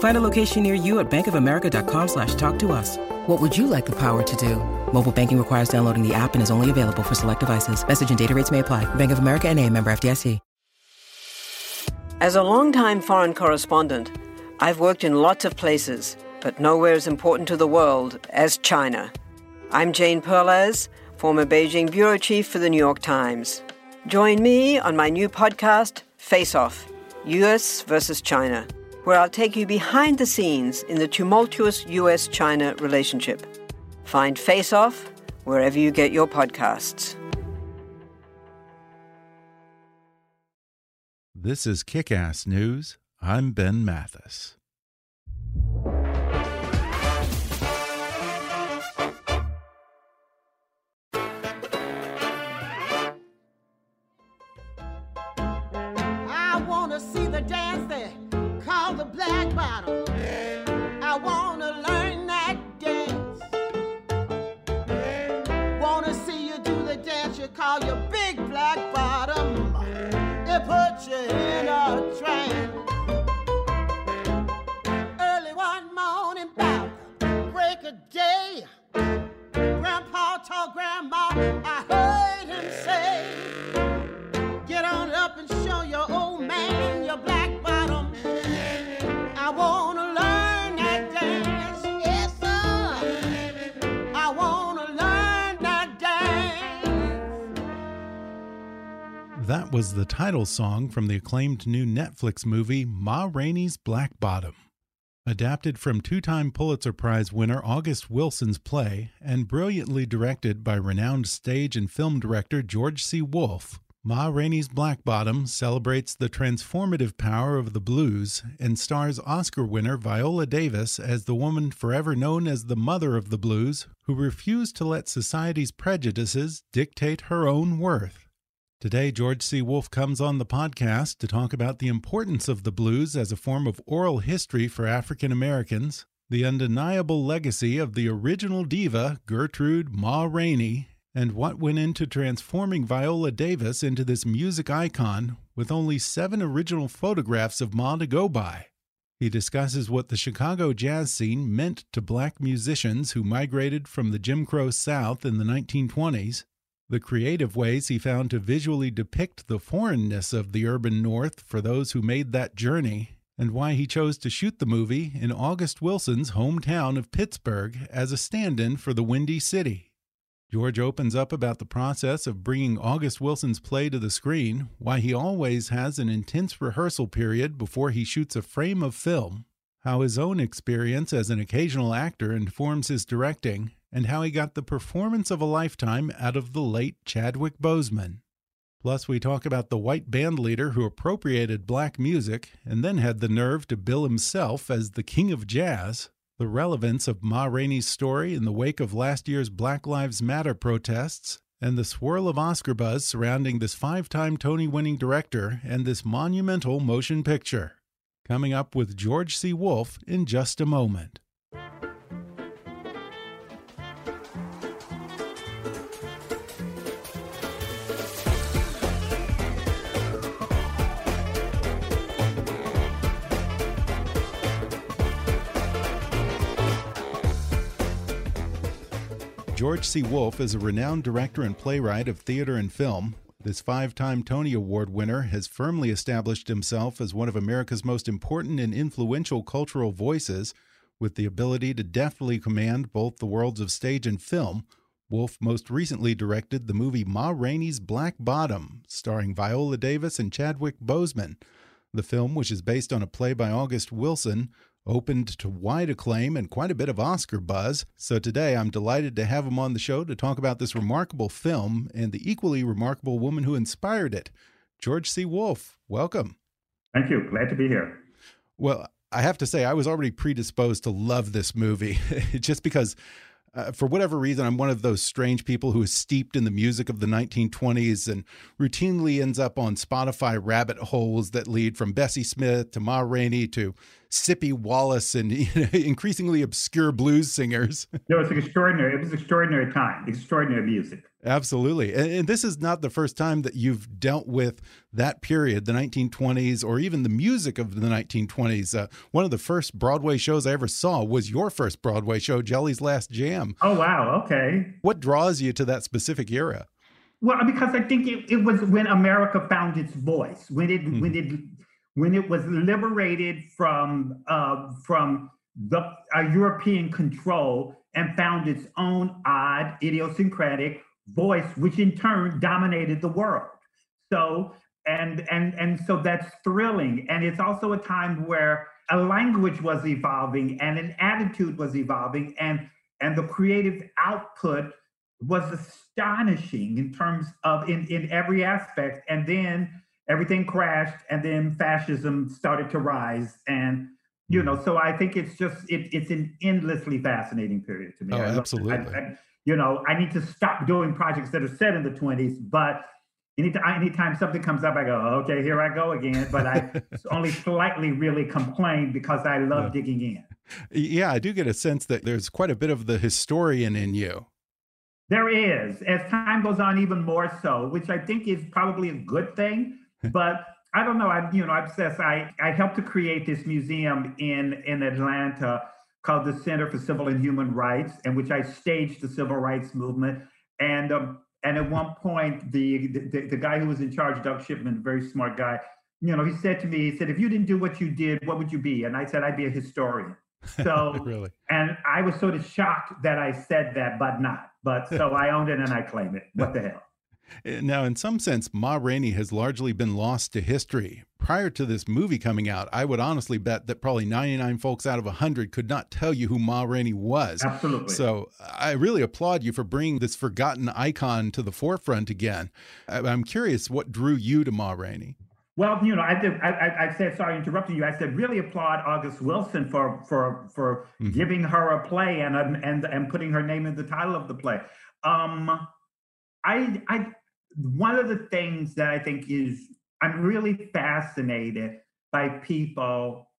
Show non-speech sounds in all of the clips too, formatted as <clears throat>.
Find a location near you at bankofamerica.com slash talk to us. What would you like the power to do? Mobile banking requires downloading the app and is only available for select devices. Message and data rates may apply. Bank of America and a member FDIC. As a longtime foreign correspondent, I've worked in lots of places, but nowhere as important to the world as China. I'm Jane Perlez, former Beijing bureau chief for the New York Times. Join me on my new podcast, Face Off US versus China where I'll take you behind the scenes in the tumultuous US China relationship. Find Face Off wherever you get your podcasts. This is Kick Ass News. I'm Ben Mathis. Black bottom. I want to learn that dance. Want to see you do the dance you call your big black bottom. It puts you in a trance. Early one morning, about break of day. Grandpa told Grandma, I heard him say, That was the title song from the acclaimed new Netflix movie Ma Rainey's Black Bottom. Adapted from two time Pulitzer Prize winner August Wilson's play and brilliantly directed by renowned stage and film director George C. Wolfe, Ma Rainey's Black Bottom celebrates the transformative power of the blues and stars Oscar winner Viola Davis as the woman forever known as the mother of the blues who refused to let society's prejudices dictate her own worth. Today, George C. Wolfe comes on the podcast to talk about the importance of the blues as a form of oral history for African Americans, the undeniable legacy of the original diva, Gertrude Ma Rainey, and what went into transforming Viola Davis into this music icon with only seven original photographs of Ma to go by. He discusses what the Chicago jazz scene meant to black musicians who migrated from the Jim Crow South in the 1920s, the creative ways he found to visually depict the foreignness of the urban North for those who made that journey, and why he chose to shoot the movie in August Wilson's hometown of Pittsburgh as a stand in for the Windy City. George opens up about the process of bringing August Wilson's play to the screen, why he always has an intense rehearsal period before he shoots a frame of film, how his own experience as an occasional actor informs his directing, and how he got the performance of a lifetime out of the late Chadwick Boseman. Plus, we talk about the white band leader who appropriated black music and then had the nerve to bill himself as the king of jazz, the relevance of Ma Rainey's story in the wake of last year's Black Lives Matter protests, and the swirl of Oscar buzz surrounding this five time Tony winning director and this monumental motion picture. Coming up with George C. Wolfe in just a moment. George C. Wolfe is a renowned director and playwright of theater and film. This five time Tony Award winner has firmly established himself as one of America's most important and influential cultural voices, with the ability to deftly command both the worlds of stage and film. Wolfe most recently directed the movie Ma Rainey's Black Bottom, starring Viola Davis and Chadwick Boseman. The film, which is based on a play by August Wilson, opened to wide acclaim and quite a bit of Oscar buzz. So today I'm delighted to have him on the show to talk about this remarkable film and the equally remarkable woman who inspired it. George C. Wolfe, welcome. Thank you. Glad to be here. Well, I have to say, I was already predisposed to love this movie <laughs> just because uh, for whatever reason, I'm one of those strange people who is steeped in the music of the 1920s and routinely ends up on Spotify rabbit holes that lead from Bessie Smith to Ma Rainey to Sippie Wallace and <laughs> you know, increasingly obscure blues singers. No, it's extraordinary. It was an extraordinary time, extraordinary music. Absolutely. And, and, this is not the first time that you've dealt with that period, the 1920s, or even the music of the 1920s. Uh, one of the first Broadway shows I ever saw was your first Broadway show, Jelly's Last Jam. Oh, wow. Okay. What draws you to that specific era? Well, because I think it, it was when America found its voice, when it, mm -hmm. when it when it was liberated from uh, from the uh, European control and found its own odd, idiosyncratic voice, which in turn dominated the world. So and and and so that's thrilling, and it's also a time where a language was evolving and an attitude was evolving, and and the creative output was astonishing in terms of in in every aspect, and then everything crashed and then fascism started to rise and you hmm. know so i think it's just it, it's an endlessly fascinating period to me. Oh, absolutely I, I, you know i need to stop doing projects that are set in the 20s but anytime, anytime something comes up i go okay here i go again but i <laughs> only slightly really complain because i love yeah. digging in yeah i do get a sense that there's quite a bit of the historian in you there is as time goes on even more so which i think is probably a good thing <laughs> but I don't know. I'm, you know I obsess. I I helped to create this museum in in Atlanta called the Center for Civil and Human Rights, in which I staged the civil rights movement. And um, and at one point, the, the the guy who was in charge, Doug Shipman, a very smart guy, you know, he said to me, he said, if you didn't do what you did, what would you be? And I said, I'd be a historian. <laughs> So really, and I was sort of shocked that I said that, but not. But so <laughs> I owned it and I claim it. What the hell? <laughs> Now, in some sense, Ma Rainey has largely been lost to history. Prior to this movie coming out, I would honestly bet that probably 99 folks out of 100 could not tell you who Ma Rainey was. Absolutely. So I really applaud you for bringing this forgotten icon to the forefront again. I'm curious what drew you to Ma Rainey. Well, you know, I did. I, I, said sorry interrupting you. I said really applaud August Wilson for for for mm -hmm. giving her a play and and and putting her name in the title of the play. Um, I I one of the things that I think is I'm really fascinated by people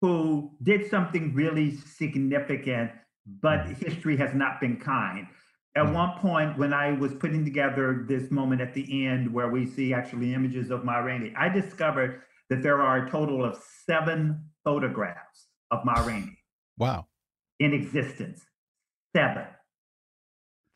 who did something really significant, but mm-hmm. history has not been kind. At mm-hmm. one point, when I was putting together this moment at the end where we see actually images of Ma Rainey, I discovered that there are a total of seven photographs of Ma Rainey. Wow. In existence. Seven.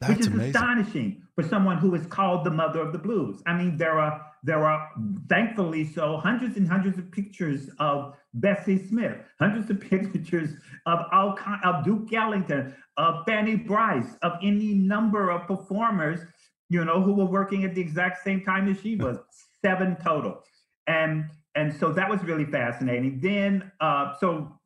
That's which is amazing. astonishing for someone who is called the mother of the blues. I mean, there are there are thankfully so hundreds and hundreds of pictures of Bessie Smith, hundreds of <laughs> pictures of Al of Duke Ellington, of Fanny Brice, of any number of performers, you know, who were working at the exact same time as she was, <laughs> seven total. And and so that was really fascinating. Then uh, so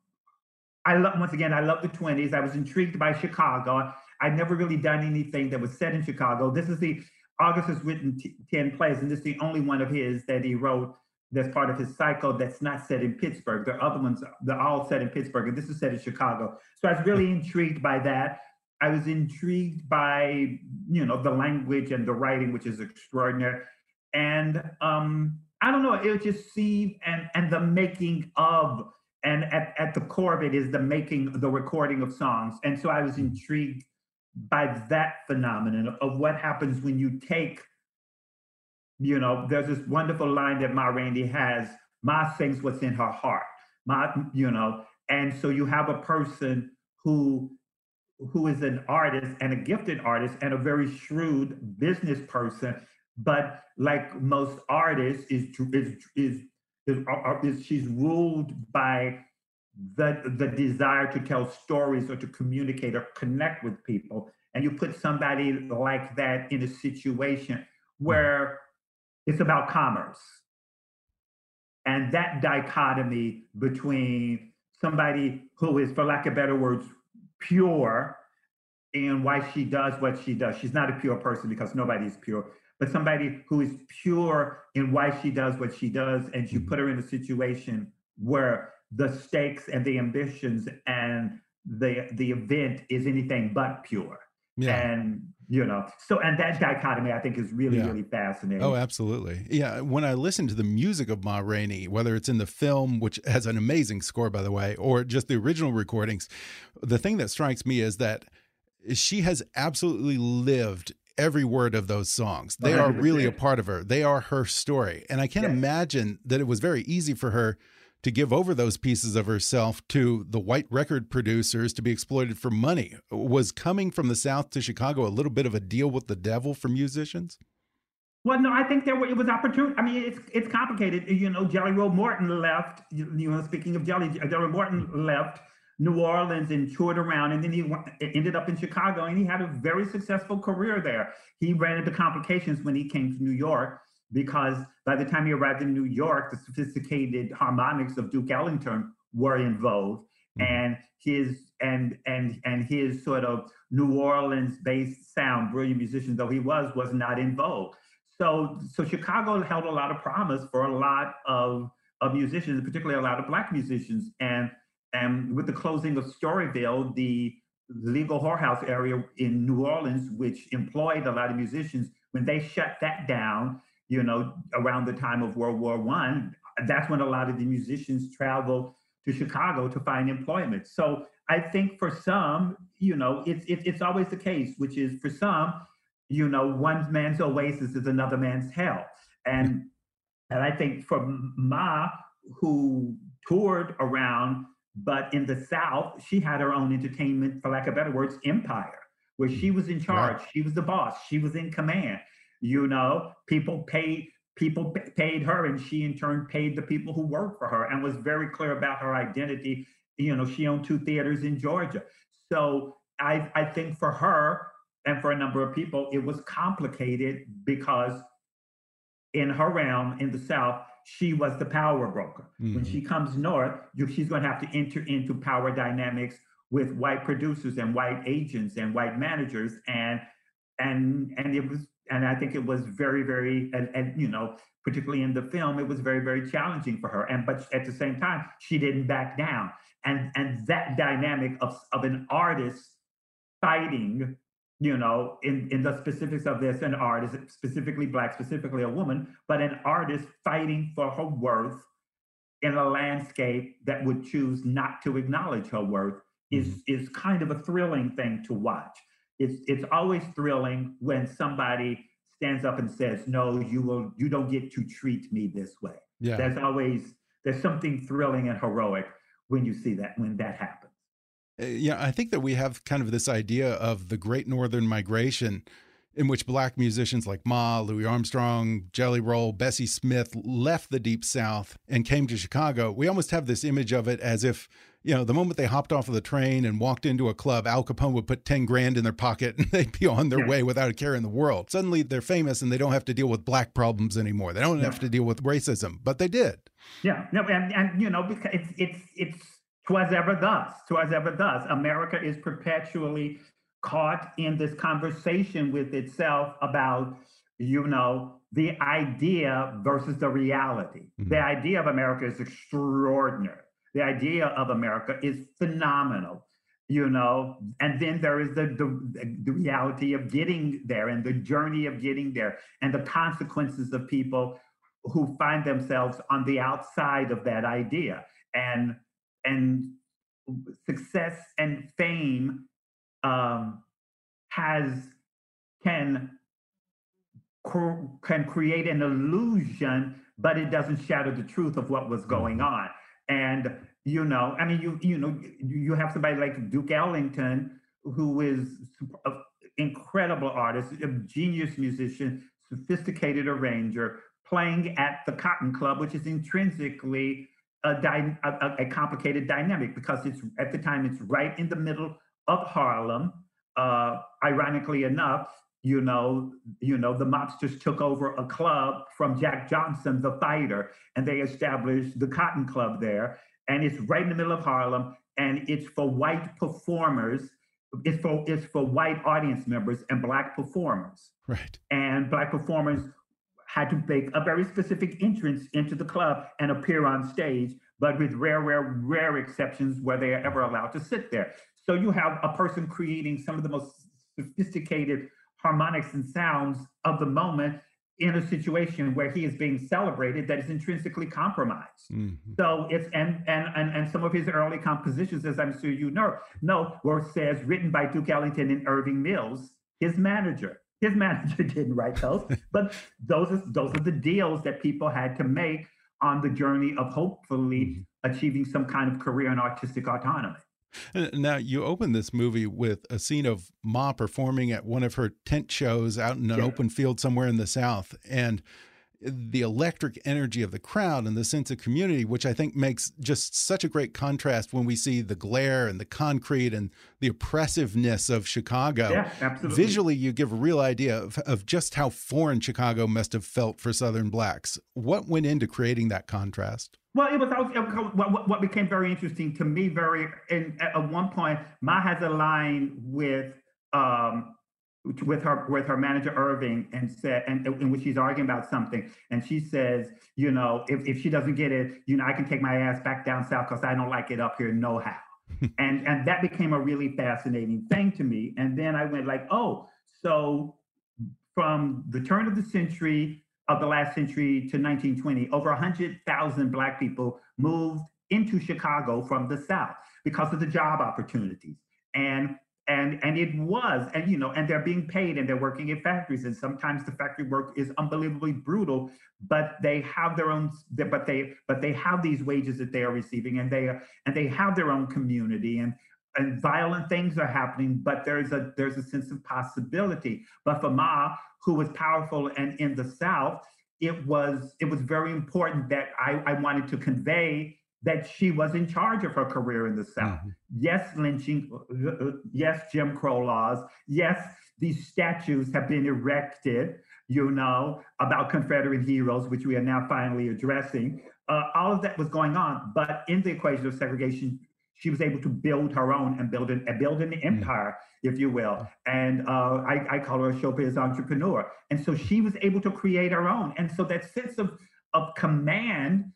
I love once again, I love the 20s. I was intrigued by Chicago. I'd never really done anything that was set in Chicago. This is the August has written t- 10 plays, and this is the only one of his that he wrote that's part of his cycle that's not set in Pittsburgh. The other ones, they're all set in Pittsburgh, and this is set in Chicago. So I was really intrigued by that. I was intrigued by, you know, the language and the writing, which is extraordinary. And um, I don't know, it just seemed, and, and the making of, and at, at the core of it is the making, the recording of songs. And so I was intrigued by that phenomenon of what happens when you take, you know, there's this wonderful line that Ma Rainey has, Ma sings what's in her heart. Ma, you know, and so you have a person who who is an artist and a gifted artist and a very shrewd business person, but like most artists, is is is is, is she's ruled by the the desire to tell stories or to communicate or connect with people. And you put somebody like that in a situation where it's about commerce. And that dichotomy between somebody who is for lack of better words pure and why she does what she does. She's not a pure person because nobody's pure but somebody who is pure in why she does what she does. And you mm-hmm. put her in a situation where the stakes and the ambitions and the the event is anything but pure. Yeah. And you know, so and that dichotomy I think is really, Yeah. really fascinating. Oh, absolutely. Yeah. When I listen to the music of Ma Rainey, whether it's in the film, which has an amazing score, by the way, or just the original recordings, the thing that strikes me is that she has absolutely lived every word of those songs. They are really a part of her. They are her story. And I can't Yes. imagine that it was very easy for her to give over those pieces of herself to the white record producers to be exploited for money. Was coming from the South to Chicago a little bit of a deal with the devil for musicians? Well, no, I think there were, it was opportunity. I mean, it's it's complicated. You know, Jelly Roll Morton left. You, know, speaking of Jelly, Jelly Morton left New Orleans and toured around, and then he ended up in Chicago, and he had a very successful career there. He ran into complications when he came to New York because by the time he arrived in New York, the sophisticated harmonics of Duke Ellington were in vogue, Mhm. and his and and and his sort of New Orleans-based sound, brilliant musician though he was, was not in vogue. So so Chicago held a lot of promise for a lot of of musicians, particularly a lot of black musicians, and and with the closing of Storyville, the legal whorehouse area in New Orleans, which employed a lot of musicians, when they shut that down, you know, around the time of World War One, that's when a lot of the musicians traveled to Chicago to find employment. So I think for some, you know, it's it's it's always the case, which is for some, you know, one man's oasis is another man's hell, and and I think for Ma, who toured around, but in the South, she had her own entertainment, for lack of better words, empire, where she was in charge, she was the boss, she was in command. You know, people paid people pa- paid her, and she in turn paid the people who worked for her, and was very clear about her identity. You know, she owned two theaters in Georgia, so I I think for her and for a number of people, it was complicated because in her realm in the South, she was the power broker. When Mhm. she comes north, you, she's going to have to enter into power dynamics with white producers and white agents and white managers, and and and it was and I think it was very very and, and you know particularly in the film it was very very challenging for her and but at the same time she didn't back down and and that dynamic of of an artist fighting you know, in, in the specifics of this, an artist, specifically black, specifically a woman, but an artist fighting for her worth in a landscape that would choose not to acknowledge her worth is mm-hmm. is kind of a thrilling thing to watch. It's it's always thrilling when somebody stands up and says, "No, you will you don't get to treat me this way." Yeah. There's always there's something thrilling and heroic when you see that when that happens. Uh, Yeah, I think that we have kind of this idea of the Great Northern Migration, in which black musicians like Ma, Louis Armstrong, Jelly Roll, Bessie Smith left the Deep South and came to Chicago. We almost have this image of it as if, you know, the moment they hopped off of the train and walked into a club, Al Capone would put 10 grand in their pocket and <laughs> they'd be on their Yeah. way without a care in the world. Suddenly they're famous and they don't have to deal with black problems anymore. They don't have to deal with racism, but they did. Yeah, no, and, and you know, because it's it's it's twas ever thus, twas ever thus. America is perpetually caught in this conversation with itself about, you know, the idea versus the reality. The mm-hmm. idea of America is extraordinary. The idea of America is phenomenal, you know, and then there is the, the the reality of getting there and the journey of getting there and the consequences of people who find themselves on the outside of that idea. And and success and fame um, has can can create an illusion but it doesn't shadow the truth of what was going on and you know i mean you you know you have somebody like duke ellington who is an incredible artist a genius musician sophisticated arranger playing at the Cotton Club, which is intrinsically a, dy- a- a complicated dynamic because it's at the time it's right in the middle of Harlem. Uh, ironically enough, you know, you know, the mobsters took over a club from Jack Johnson, the fighter, and they established the Cotton Club there. And it's right in the middle of Harlem, and it's for white performers. It's for it's for white audience members and black performers Right. and black performers had to make a very specific entrance into the club and appear on stage, but with rare, rare, rare exceptions where they are ever allowed to sit there. So you have a person creating some of the most sophisticated harmonics and sounds of the moment in a situation where he is being celebrated that is intrinsically compromised. Mm-hmm. So it's and, and and and some of his early compositions, as I'm sure you know, know, were says written by Duke Ellington and Irving Mills, his manager. His <laughs> manager didn't write those, <laughs> but those are those are the deals that people had to make on the journey of hopefully mm-hmm. achieving some kind of career and artistic autonomy. Uh, now, you open this movie with a scene of Ma performing at one of her tent shows out in an yeah. open field somewhere in the South. And the electric energy of the crowd and the sense of community, which I think makes just such a great contrast when we see the glare and the concrete and the oppressiveness of Chicago. Yeah, absolutely. Visually, you give a real idea of, of just how foreign Chicago must have felt for Southern blacks. What went into creating that contrast? Well, it was, what, what became very interesting to me. Very, and at one point, Ma has a line with um, with her with her manager Irving and said and in which she's arguing about something and she says you know if, if she doesn't get it you know I can take my ass back down south because I don't like it up here no how. <laughs> And and that became a really fascinating thing to me and then I went like oh so from the turn of the century of the last century to 1920 over 100,000 black people moved into Chicago from the south because of the job opportunities. And and and it was and you know and they're being paid and they're working in factories and sometimes the factory work is unbelievably brutal but they have their own but they but they have these wages that they are receiving and they are, and they have their own community and and violent things are happening but there's a there's a sense of possibility. But for ma who was powerful and in the south it was it was very important that i i wanted to convey that she was in charge of her career in the South. Mm-hmm. Yes, lynching, uh, uh, yes, Jim Crow laws, yes, these statues have been erected, you know, about Confederate heroes, which we are now finally addressing. Uh, all of that was going on, but in the equation of segregation, she was able to build her own and build an, build an mm-hmm. empire, mm. if you will. And uh, I, I, call her a showbiz entrepreneur. And so she was able to create her own. And so that sense of, of command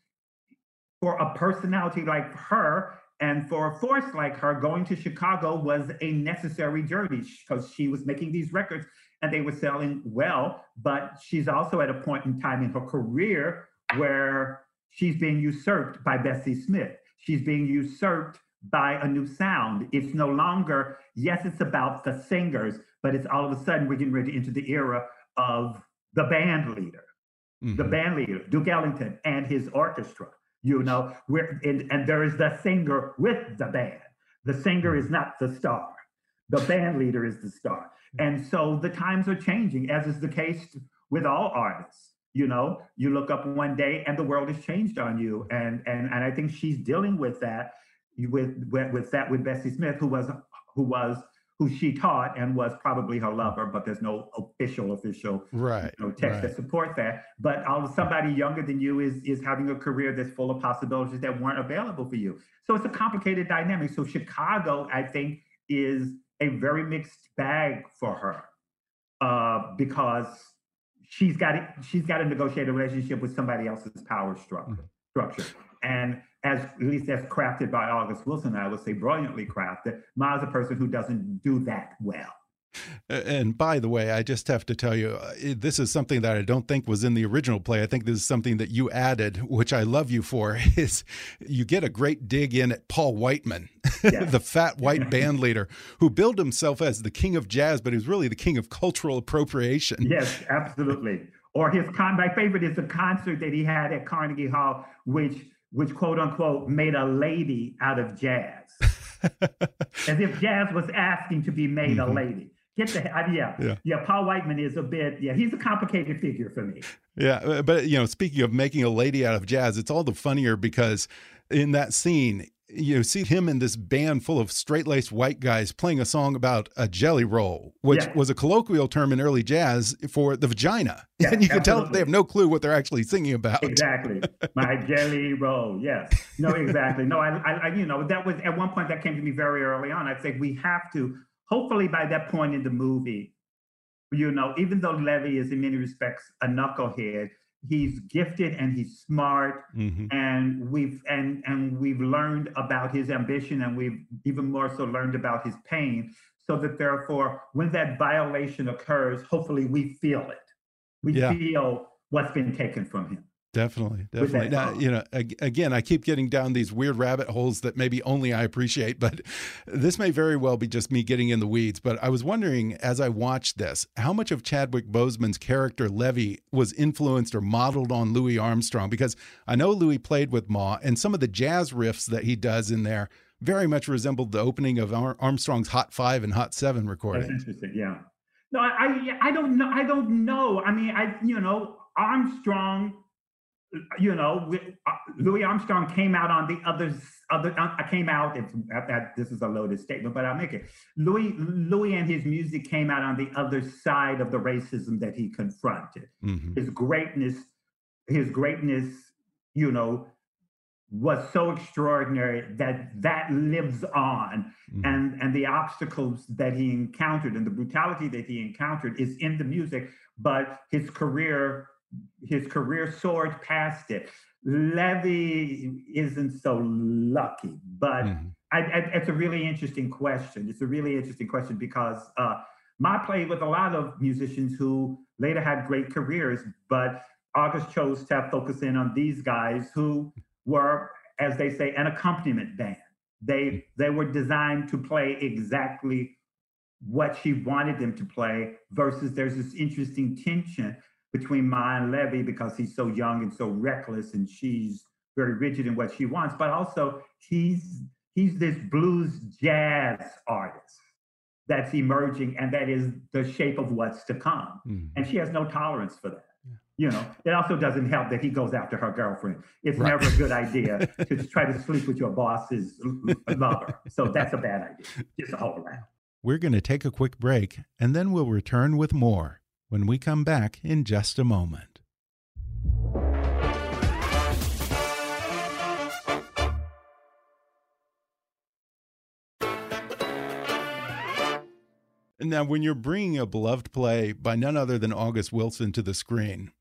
for a personality like her and for a force like her, going to Chicago was a necessary journey because she was making these records and they were selling well. But she's also at a point in time in her career where she's being usurped by Bessie Smith. She's being usurped by a new sound. It's no longer, yes, it's about the singers, but it's all of a sudden we're getting ready into the era of the band leader, mm-hmm. the band leader, Duke Ellington and his orchestra you know where and, and there is the singer with the band. The singer is not the star. The band leader is the star. And so the times are changing as is the case with all artists. You know you look up one day and the world has changed on you. And and and i think she's dealing with that with with, with that with bessie smith who was who was who she taught and was probably her lover, but there's no official official right, you know, text right. that supports that. But all somebody younger than you is is having a career that's full of possibilities that weren't available for you. So it's a complicated dynamic. So Chicago, I think, is a very mixed bag for her uh, because she's got she's got to negotiate a relationship with somebody else's power structure. Mm-hmm. Structure and as at least as crafted by August Wilson, I would say brilliantly crafted. Ma's a person who doesn't do that well. And by the way, I just have to tell you, uh, this is something that I don't think was in the original play. I think this is something that you added, which I love you for. <laughs> Is you get a great dig in at Paul Whiteman, <laughs> the fat white <laughs> band leader who billed himself as the king of jazz, but he's really the king of cultural appropriation. Yes, absolutely. Or his con. My favorite is the concert that he had at Carnegie Hall, which which quote unquote made a lady out of jazz, <laughs> as if jazz was asking to be made mm-hmm. a lady. Get the uh, yeah, yeah yeah. Paul Whiteman is a bit yeah. He's a complicated figure for me. Yeah, uh, but you know, speaking of making a lady out of jazz, it's all the funnier because in that scene you see him in this band full of straight laced white guys playing a song about a jelly roll, which yeah. was a colloquial term in early jazz for the vagina. Yeah, and you can tell they have no clue what they're actually singing about. Exactly. My jelly roll. Yes. No, exactly. No, I, I, you know, that was at one point that came to me very early on. I'd say we have to, hopefully by that point in the movie, you know, even though levee is in many respects a knucklehead, he's gifted and he's smart hmm and we've and and we've learned about his ambition and we've even more so learned about his pain so that therefore when that violation occurs hopefully we feel it. We Yeah. feel what's been taken from him Definitely, definitely. Now, you know, again, I keep getting down these weird rabbit holes that maybe only I appreciate, but this may very well be just me getting in the weeds. But I was wondering as I watched this, how much of Chadwick Boseman's character Levee was influenced or modeled on Louis Armstrong? Because I know Louis played with Ma, and some of the jazz riffs that he does in there very much resembled the opening of Ar- Armstrong's Hot Five and Hot Seven that's recording. interesting yeah no I, I i don't know i don't know i mean i you know armstrong you know, uh, Louis Armstrong came out on the other other. Uh, I came out. If this is a loaded statement, but I'll make it. Louis Louis and his music came out on the other side of the racism that he confronted. hmm His greatness, his greatness, you know, was so extraordinary that that lives on Mhm. and and the obstacles that he encountered and the brutality that he encountered is in the music but his career his career soared past it. Levee isn't so lucky but Mhm. I, I, it's a really interesting question. It's a really interesting question because uh Ma played with a lot of musicians who later had great careers but august chose to focus in on these guys who were as they say an accompaniment band. They they were designed to play exactly what she wanted them to play versus there's this interesting tension between Ma and Levee because he's so young and so reckless and she's very rigid in what she wants but also he's he's this blues jazz artist that's emerging and that is the shape of what's to come. Mhm. and she has no tolerance for that. You know it also doesn't help that he goes after her girlfriend. It's Right. never a good idea <laughs> to try to sleep with your boss's lover. So that's a bad idea. Just all around We're going to take a quick break and then we'll return with more when we come back in just a moment. Now, when you're bringing a beloved play by none other than August Wilson to the screen,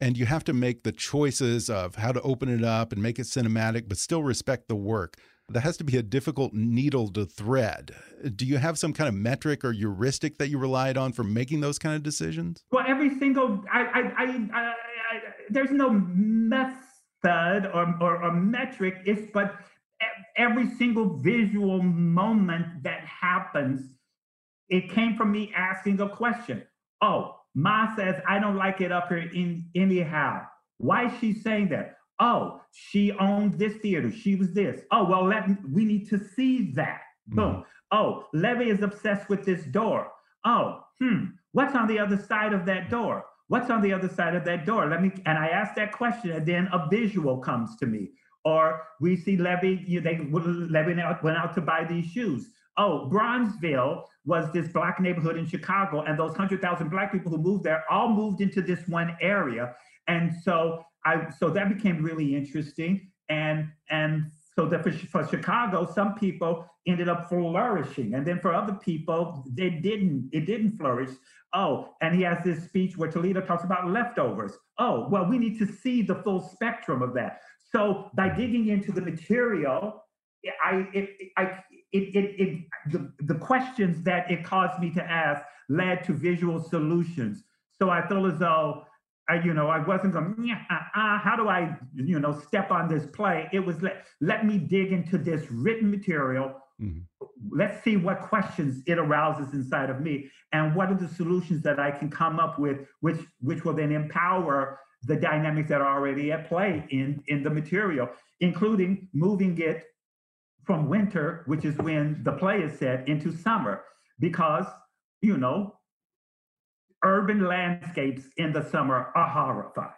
and you have to make the choices of how to open it up and make it cinematic, but still respect the work, that has to be a difficult needle to thread. Do you have some kind of metric or heuristic that you relied on for making those kind of decisions? well every single I, I, I, I, there's no method or, or, or metric it's but every single visual moment that happens it came from me asking a question oh ma says i don't like it up here in anyhow why is she saying that oh she owned this theater. She was this. Oh well let me, we need to see that. Boom. Oh levee is obsessed with this door. Oh hmm. What's on the other side of that door? What's on the other side of that door? Let me and i ask that question and then a visual comes to me. Or we see levee you know, they levee went out to buy these shoes. Oh bronzeville was this black neighborhood in chicago and those 100000 black people who moved there all moved into this one area. And so i so that became really interesting. And and so that for, for chicago some people ended up flourishing. And then for other people they didn't it didn't flourish. Oh and he has this speech where toledo talks about leftovers. Oh well we need to see the full spectrum of that. So by digging into the material i it, i it, it, it the, the questions that it caused me to ask led to visual solutions. So i feel as though I, you know, I wasn't going, "Nyah, uh, uh, how do I, you know, step on this play? It was let, let me dig into this written material. Mhm. Let's see what questions it arouses inside of me and what are the solutions that I can come up with, which, which will then empower the dynamics that are already at play in, in the material, including moving it from winter, which is when the play is set, into summer, because, you know, urban landscapes in the summer are horrifying.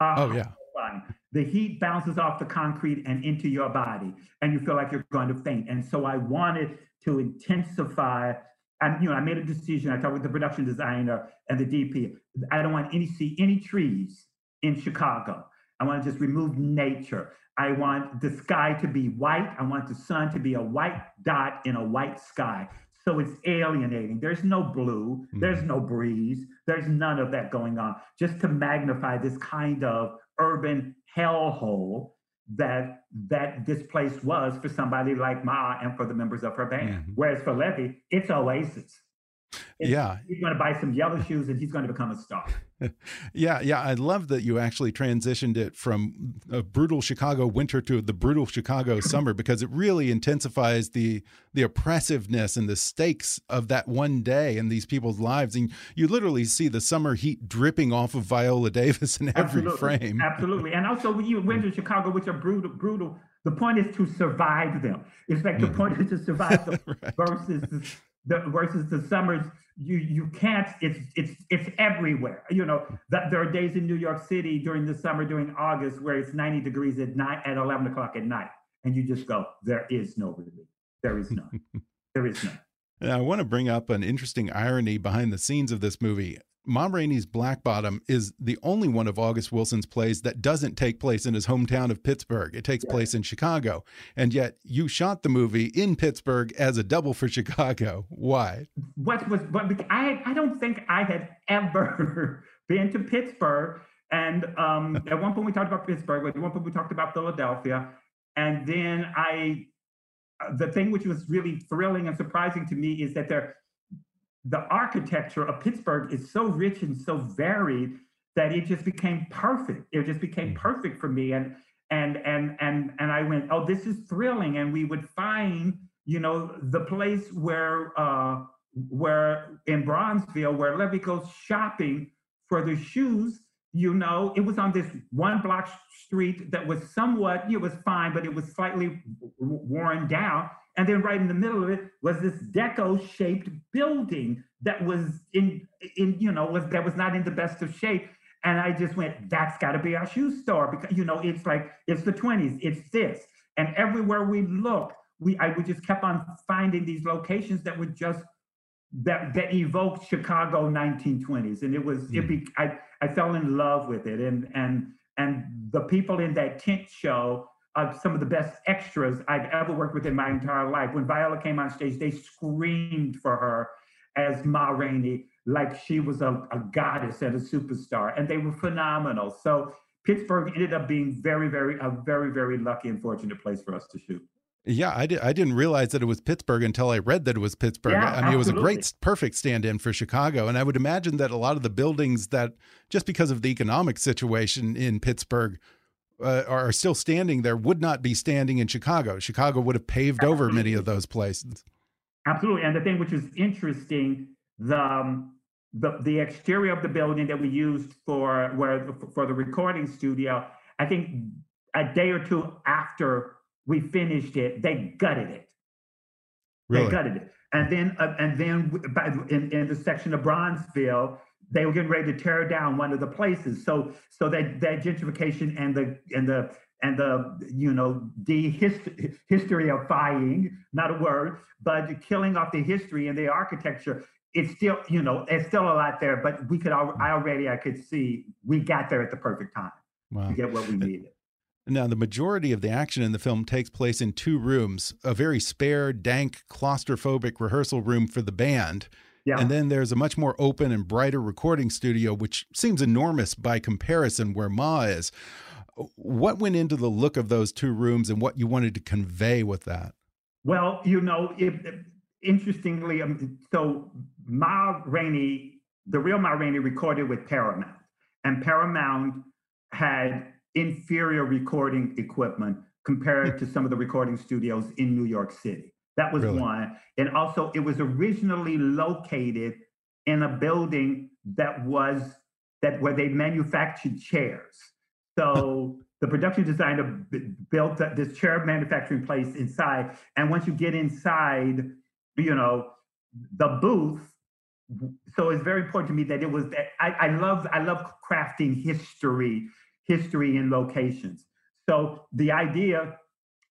Are Oh, yeah. horrifying. The heat bounces off the concrete and into your body, and you feel like you're going to faint. And so I wanted to intensify. And you know, I made a decision. I talked with the production designer and the DP. I don't want any see any trees in Chicago. I want to just remove nature. I want the sky to be white. I want the sun to be a white dot in a white sky. So it's alienating. There's no blue, Mm-hmm. there's no breeze, there's none of that going on. Just to magnify this kind of urban hellhole that that this place was for somebody like Ma and for the members of her band. Mhm. Whereas for Levee, it's Oasis. It's- Yeah. He's going to buy some yellow shoes and he's going to become a star. <laughs> Yeah, yeah, I love that you actually transitioned it from a brutal Chicago winter to the brutal Chicago <clears throat> summer because it really intensifies the the oppressiveness and the stakes of that one day in these people's lives, and you literally see the summer heat dripping off of Viola Davis in every Absolutely. frame. Absolutely. And also when you went to Chicago, which are brutal, brutal, the point is to survive them. It's like the Mhm. point is to survive <laughs> them Right. versus the, the versus the summers. You you can't. It's it's it's everywhere. You know that there are days in New York City during the summer, during August, where it's 90 degrees at night at 11 o'clock at night, and you just go, there is no relief. There is none. <laughs> there is none. And I want to bring up an interesting irony behind the scenes of this movie. Ma Rainey's Black Bottom is the only one of August Wilson's plays that doesn't take place in his hometown of Pittsburgh. It takes place in Chicago. And yet you shot the movie in Pittsburgh as a double for <laughs> Chicago. Why? what was what I I don't think I had ever <laughs> been to Pittsburgh. And um, <laughs> at one point we talked about Pittsburgh. At one point we talked about Philadelphia, and then I, uh, the thing which was really thrilling and surprising to me is that there, the architecture of Pittsburgh is so rich and so varied that it just became perfect. It just became Mhm. perfect for me, and and and and and I went, oh, this is thrilling. And we would find, you know, the place where uh, where in Bronzeville, where Levee goes shopping for the shoes. You know, it was on this one block street that was somewhat, it was fine, but it was slightly worn down. And then right in the middle of it was this deco-shaped building that was in, in you know, was that was not in the best of shape. And I just went, that's got to be our shoe store because you know it's like it's the 20s, it's this. And everywhere we looked, we I we just kept on finding these locations that were just that that evoked Chicago 1920s, and it was it hmm. be I I fell in love with it, and and and the people in that tent show are some of the best extras I've ever worked with in my entire life. When Viola came on stage, they screamed for her as Ma Rainey, like she was a, a goddess and a superstar, and they were phenomenal. So Pittsburgh ended up being very, very a very, very lucky and fortunate place for us to shoot. Yeah, I, did, I didn't realize that it was Pittsburgh until I read that it was Pittsburgh. Yeah, I mean, it was a great, perfect stand in for Chicago. And I would imagine that a lot of the buildings that, just because of the economic situation in Pittsburgh, uh, are still standing there would not be standing in Chicago. Chicago would have paved over many of those places. Absolutely. And the thing which is interesting, the um, the the exterior of the building that we used for where for the recording studio, I think a day or two after we finished it, they gutted it. Really? They gutted it. And then uh, and then by, in, in the section of Bronzeville, they were getting ready to tear down one of the places. So so that that gentrification and the and the and the you know the hist- historyifying, not a word, but killing off the history and the architecture. It's still you know it's still a lot there, but we could al- I already I could see we got there at the perfect time Wow. to get what we needed. Now, the majority of the action in the film takes place in two rooms a very spare, dank, claustrophobic rehearsal room for the band. Yeah. And then there's a much more open and brighter recording studio, which seems enormous by comparison where Ma is. What went into the look of those two rooms and what you wanted to convey with that? Well, you know, interestingly, um, so Ma Rainey, the real Ma Rainey recorded with Paramount, and Paramount had inferior recording equipment compared to some of the recording studios in New York City. That was Really? one. And also, it was originally located in a building that was that where they manufactured chairs. So <laughs> the production designer b- built th- this chair manufacturing place inside, and once you get inside, you know, the booth. So it's very important to me that it was that I, I love I love crafting history, history and locations. So the idea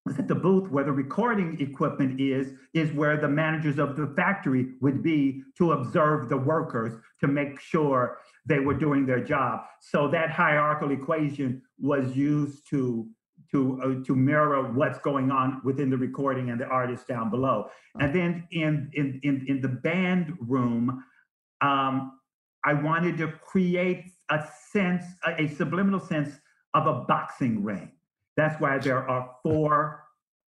the booth where the recording equipment is is where the managers of the factory would be to observe the workers to make sure they were doing their job so that hierarchical equation was used to to uh, to mirror what's going on within the recording and the artist down below. And then in in in, in the band room, um, I wanted to create a sense, a, a subliminal sense of a boxing ring. That's why there are four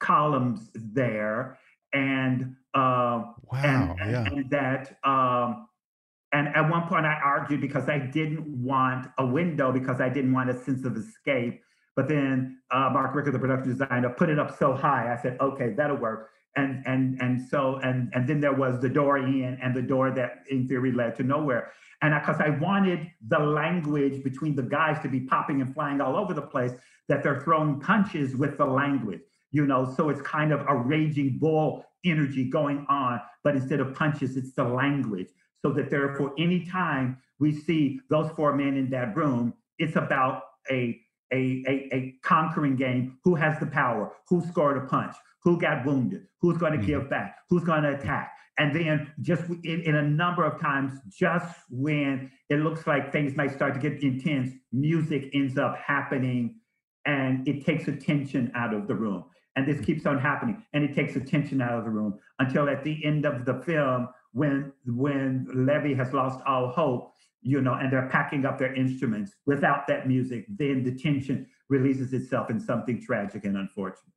columns there, and uh, Wow, and, yeah. and that um, and at one point I argued because I didn't want a window because I didn't want a sense of escape. But then uh, Mark Ricker, the production designer, put it up so high. I said, okay, that'll work. And and and so and and then there was the door in and the door that in theory led to nowhere. And because I, wanted the language between the guys to be popping and flying all over the place, that they're throwing punches with the language, you know. So it's kind of a raging bull energy going on, but instead of punches, it's the language so that therefore anytime we see those four men in that room it's about a a, a, a conquering game who has the power who scored a punch who got wounded who's going to Mhm. give back who's going to attack and then just in, in a number of times just when it looks like things might start to get intense music ends up happening and it takes attention out of the room and this keeps on happening and it takes attention out of the room until at the end of the film when when Levee has lost all hope, you know, and they're packing up their instruments without that music, then the tension releases itself in something tragic and unfortunate.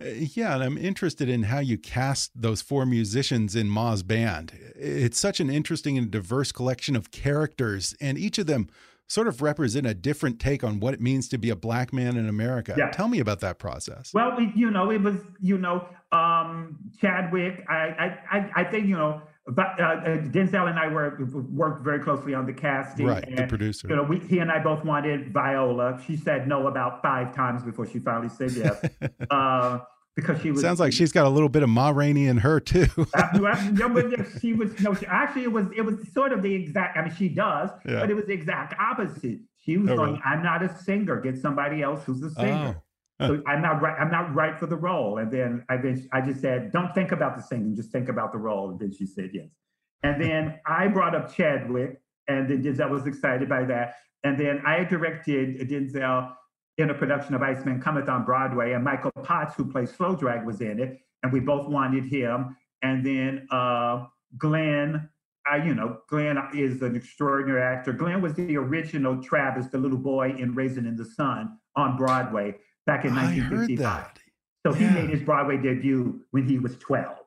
Uh, Yeah, and I'm interested in how you cast those four musicians in Ma's band. It's such an interesting and diverse collection of characters, and each of them sort of represent a different take on what it means to be a black man in America. Yeah. Tell me about that process. Well, you know, it was, you know, um, Chadwick. I, I, I, I think, you know, but, uh, uh, Denzel and I were worked very closely on the casting. right, the producer. You know, we, he and I both wanted Viola. She said no about five times before she finally said yes, <laughs> uh, because she was. Sounds like she's got a little bit of Ma Rainey in her too. <laughs> Uh, no, but she was no. She, actually, it was it was sort of the exact. I mean, she does, Yeah. but it was the exact opposite. She was Oh, going, really? "I'm not a singer. Get somebody else who's a singer." Oh. <laughs> So I'm not right. I'm not right for the role. And then I then I just said, "Don't think about the singing. Just think about the role." And then she said yes. And then <laughs> I brought up Chadwick, and then Denzel was excited by that. And then I directed Denzel in a production of Iceman Cometh on Broadway, and Michael Potts, who plays Slow Drag, was in it, and we both wanted him. And then uh, Glynn, I, you know, Glynn is an extraordinary actor. Glynn was the original Travis, the little boy in Raisin in the Sun on Broadway back in I 1955. that. So he Yeah. made his Broadway debut when he was 12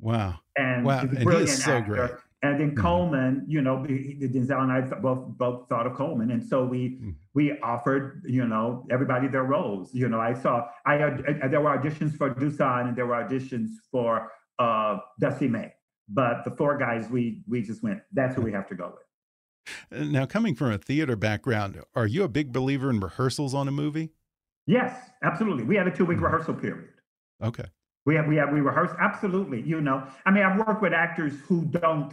Wow. and Wow, he's a and brilliant so actor. great. And then Mhm. Colman, you know, Denzel and I both both thought of Colman, and so we Mhm. we offered, you know, everybody their roles. You know, I saw I had uh, there were auditions for Dusan and there were auditions for uh, Dussie Mae, but the four guys we we just went. That's who we have to go with. Now, coming from a theater background, are you a big believer in rehearsals on a movie? Yes, absolutely. We had a two week Mhm. rehearsal period. Okay. We have we have we rehearse absolutely. You know, I mean, I've worked with actors who don't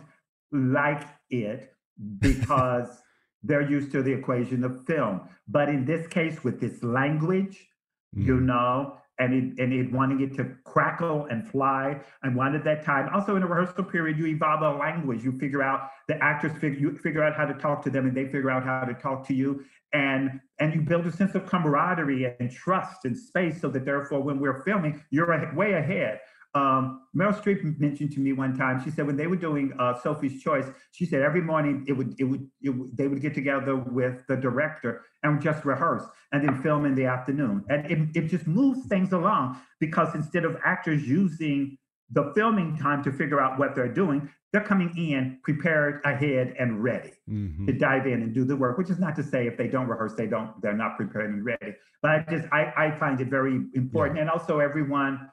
like it because <laughs> they're used to the equation of film. But in this case, with this language, you Mhm. know, and it and it wanting it to crackle and fly, and wanted that time. Also, in a rehearsal period, you evolve the language. You figure out the actors figure you figure out how to talk to them, and they figure out how to talk to you, and and you build a sense of camaraderie and trust and space, so that therefore, when we're filming, you're way ahead. Um, Meryl Streep mentioned to me one time. She said when they were doing uh, Sophie's Choice, she said every morning it would it would it they would get together with the director and just rehearse and then film in the afternoon, and it, it just moves things along because instead of actors using the filming time to figure out what they're doing, they're coming in prepared ahead and ready Mhm. to dive in and do the work. Which is not to say if they don't rehearse, they don't they're not prepared and ready. But I just I, I find it very important, and also everyone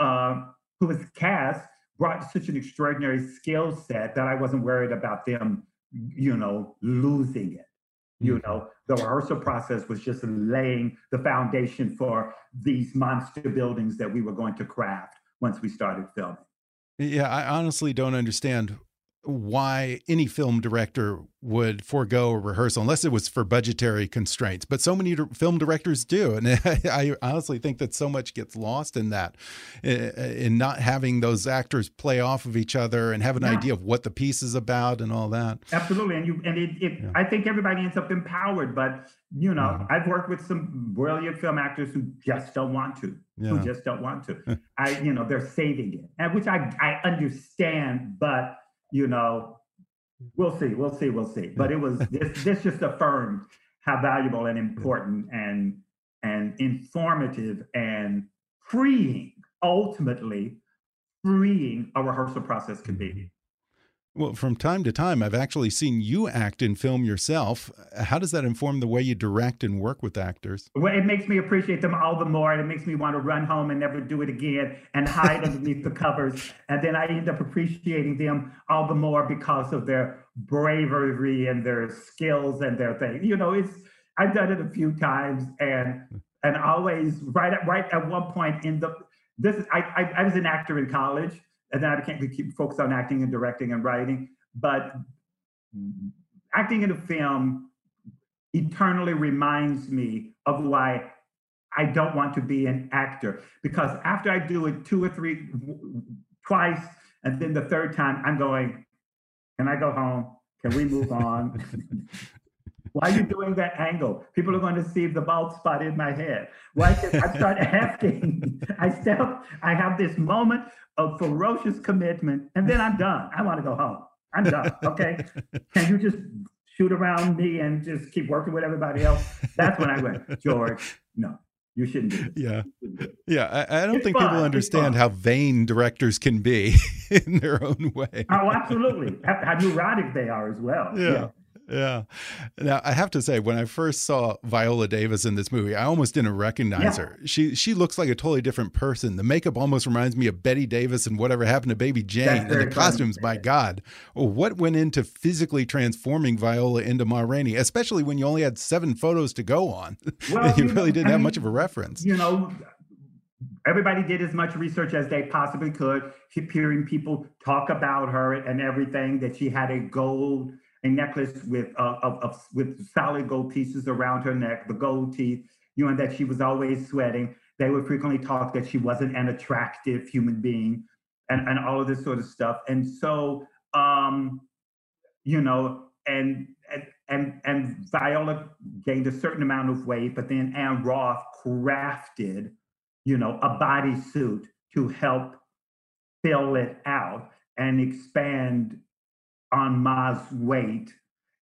uh, who was cast brought such an extraordinary skill set that I wasn't worried about them, you know, losing it. You Mhm. know, the rehearsal process was just laying the foundation for these monster buildings that we were going to craft once we started filming. Yeah, I honestly don't understand why any film director would forego a rehearsal unless it was for budgetary constraints. But so many film directors do, and <laughs> I honestly think that so much gets lost in that, in not having those actors play off of each other and have an yeah. idea of what the piece is about and all that. Absolutely, and you and it, it yeah. I think everybody ends up empowered, but you know, mm -hmm. I've worked with some brilliant film actors who just don't want to, yeah. who just don't want to. <laughs> I, you know, they're saving it, and which I I understand, but you know, we'll see, we'll see, we'll see. But it was <laughs> this this just affirmed how valuable and important and and informative and freeing, ultimately freeing a rehearsal process can be. Mm-hmm. Well, from time to time, I've actually seen you act in film yourself. How does that inform the way you direct and work with actors? Well, it makes me appreciate them all the more, and it makes me want to run home and never do it again and hide underneath the covers. And then I end up appreciating them all the more because of their bravery and their skills and their thing. You know, it's I've done it a few times, and and always right at right at one point in the this I I, I was an actor in college and then I became keep focused on acting and directing and writing. But acting in a film eternally reminds me of why I don't want to be an actor because after I do it two or three twice and then the third time I'm going, can I go home? Can we move on? <laughs> Why are you doing that angle? People are going to see the bald spot in my head. Why I start <laughs> acting? I step, I have this moment of ferocious commitment, and then I'm done. I want to go home. I'm done. Okay. <laughs> Can you just shoot around me and just keep working with everybody else? That's when I went, <laughs> George, no. You shouldn't do this. Yeah. Yeah. I, I don't it's think fun. people understand how vain directors can be in their own way. Oh, absolutely. How, how neurotic they are as well. yeah. yeah yeah. Now I have to say, when I first saw Viola Davis in this movie, I almost didn't recognize yeah. her. She she looks like a totally different person. The makeup almost reminds me of Bette Davis and whatever happened to Baby Jane. and the costumes, my God, what went into physically transforming Viola into Ma Rainey, especially when you only had seven photos to go on. <laughs> Well, you, you really know, didn't I have mean, much of a reference. You know, everybody did as much research as they possibly could, hearing people talk about her and everything. That she had a gold a necklace with uh, of, of, with solid gold pieces around her neck, the gold teeth, you know, and that she was always sweating. They would frequently talk that she wasn't an attractive human being, and and all of this sort of stuff. And so, um, you know, and and and and Viola gained a certain amount of weight, but then Ann Roth crafted, you know, a bodysuit to help fill it out and expand on Ma's weight,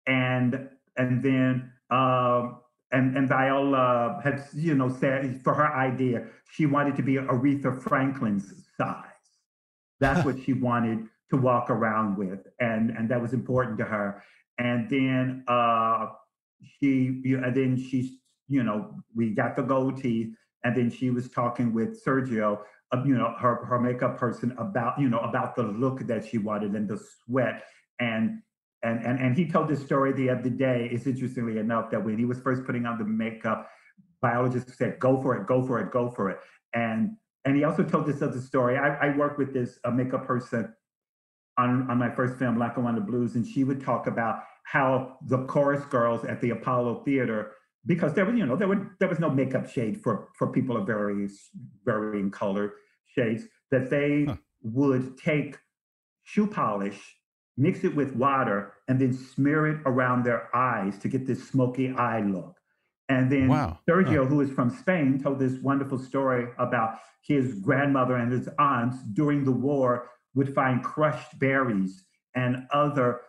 and and then uh, and and Viola had you know said for her idea she wanted to be Aretha Franklin's size. That's what she <laughs> wanted to walk around with, and and that was important to her. And then uh, she and then she you know we got the gold teeth, and then she was talking with Sergio. Uh, you know her her makeup person about you know about the look that she wanted and the sweat and and and and he told this story the other day. It's interestingly enough that when he was first putting on the makeup, Viola just said, "Go for it, go for it, go for it." And and he also told this other story. I, I worked with this uh, makeup person on on my first film, Lackawanna Blues, and she would talk about how the chorus girls at the Apollo Theater, because there was you know there were there was no makeup shade for for people of various varying color shades, that they huh. would take shoe polish mix it with water, and then smear it around their eyes to get this smoky eye look. And then wow. Sergio, who is from Spain, told this wonderful story about his grandmother and his aunts during the war would find crushed berries and other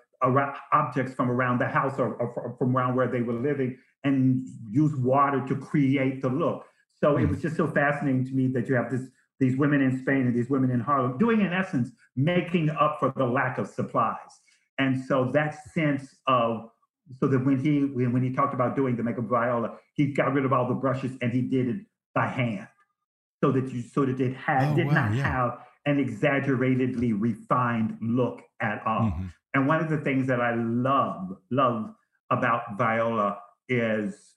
objects from around the house or, or, from around where they were living and use water to create the look. So mm. it hmm. was just so fascinating to me that you have this these women in Spain and these women in Harlem, doing in essence, making up for the lack of supplies. And so that sense of so that when he when, when he talked about doing the makeup Viola, he got rid of all the brushes and he did it by hand. So that you so that it had oh, did wow, not yeah. have an exaggeratedly refined look at all. Mm-hmm. And one of the things that I love, love about Viola is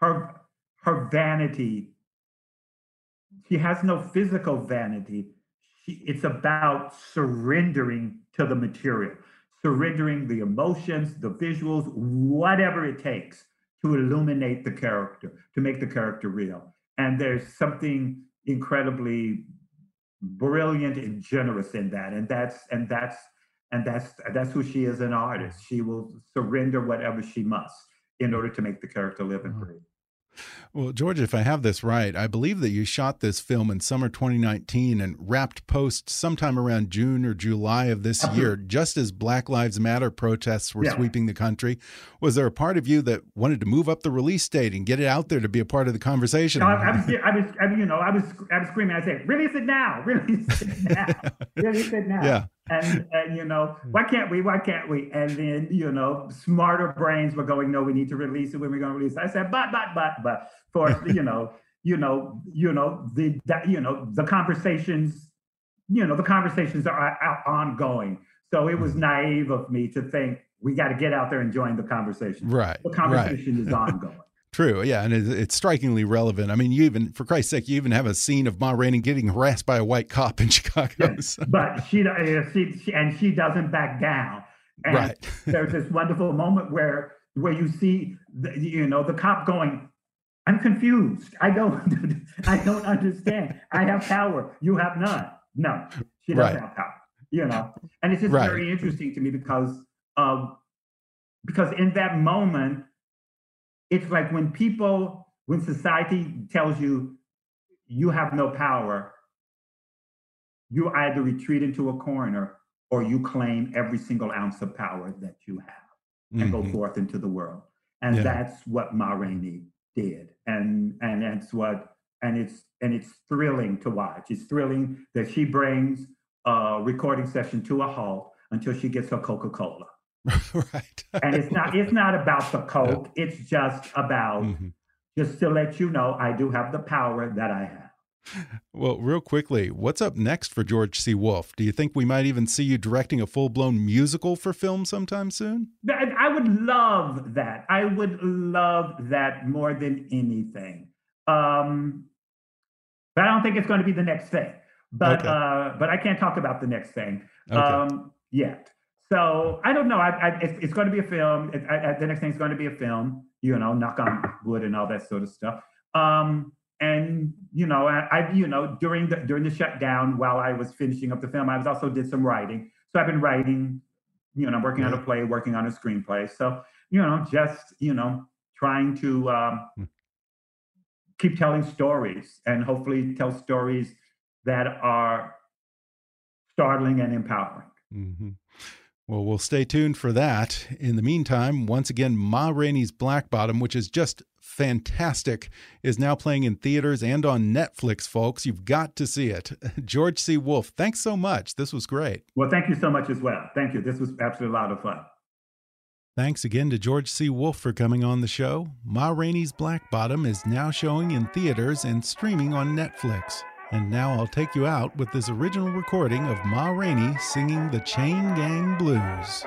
her her vanity she has no physical vanity. she, it's about surrendering to the material, surrendering the emotions, the visuals, whatever it takes to illuminate the character, to make the character real. And there's something incredibly brilliant and generous in that. And that's and that's and that's that's who she is an artist. She will surrender whatever she must in order to make the character live and mm-hmm. breathe. Well, George, if I have this right, I believe that you shot this film in summer 2019 and wrapped post sometime around June or July of this year, just as Black Lives Matter protests were yeah. sweeping the country. Was there a part of you that wanted to move up the release date and get it out there to be a part of the conversation? No, I, I, was, I was, I, you know, I was, I was screaming. I said, "Release it now! Release it now! <laughs> release it now!" Yeah and <laughs> and you know why can't we why can't we? And then you know smarter brains were going no we need to release it. When we're going to release it? I said but but but but for you know <laughs> you know you know the that you know the conversations you know the conversations are, are ongoing. So it was mm-hmm. naive of me to think we got to get out there and join the conversation. Right the conversation right. is ongoing True, yeah, and it's strikingly relevant. I mean, you even, for Christ's sake, you even have a scene of Ma Rainey getting harassed by a white cop in <laughs> Chicago. Yes, but she, she, she, and she doesn't back down. And right. <laughs> there's this wonderful moment where where you see, the, you know, the cop going, "I'm confused. I don't, <laughs> I don't understand. I have power. You have none. No, she doesn't right. have power. You know, and it's just right. very interesting to me because, um, because in that moment it's like when people, when society tells you you have no power, you either retreat into a corner or you claim every single ounce of power that you have and mm-hmm. go forth into the world. And yeah. that's what Ma Rainey did. And and that's what and it's and it's thrilling to watch. It's thrilling that she brings a recording session to a halt until she gets her Coca-Cola. <laughs> right. and it's not it's not about the coke. Yeah. It's just about mm-hmm. just to let you know I do have the power that I have. Well, real quickly, what's up next for George C. Wolfe? Do you think we might even see you directing a full blown musical for film sometime soon? I would love that. I would love that more than anything. Um, but I don't think it's going to be the next thing. But okay. uh, but I can't talk about the next thing okay. um, yet. So I don't know. I, I, it's, it's, going to be a film. It, I, the next thing is going to be a film. You know, knock on wood and all that sort of stuff. Um, and you know, I, you know during the during the shutdown, while I was finishing up the film, I was also did some writing. So I've been writing. You know, I'm working on a play, working on a screenplay. So you know, just you know, trying to um, hmm. keep telling stories and hopefully tell stories that are startling and empowering. Mm-hmm. Well, we'll stay tuned for that. In the meantime, once again, Ma Rainey's Black Bottom, which is just fantastic, is now playing in theaters and on Netflix, folks. You've got to see it. <laughs> George C. Wolfe, thanks so much. This was great. Well, thank you so much as well. Thank you. This was absolutely a lot of fun. Thanks again to George C. Wolfe for coming on the show. Ma Rainey's Black Bottom is now showing in theaters and streaming on Netflix. And now I'll take you out with this original recording of Ma Rainey singing the Chain Gang Blues.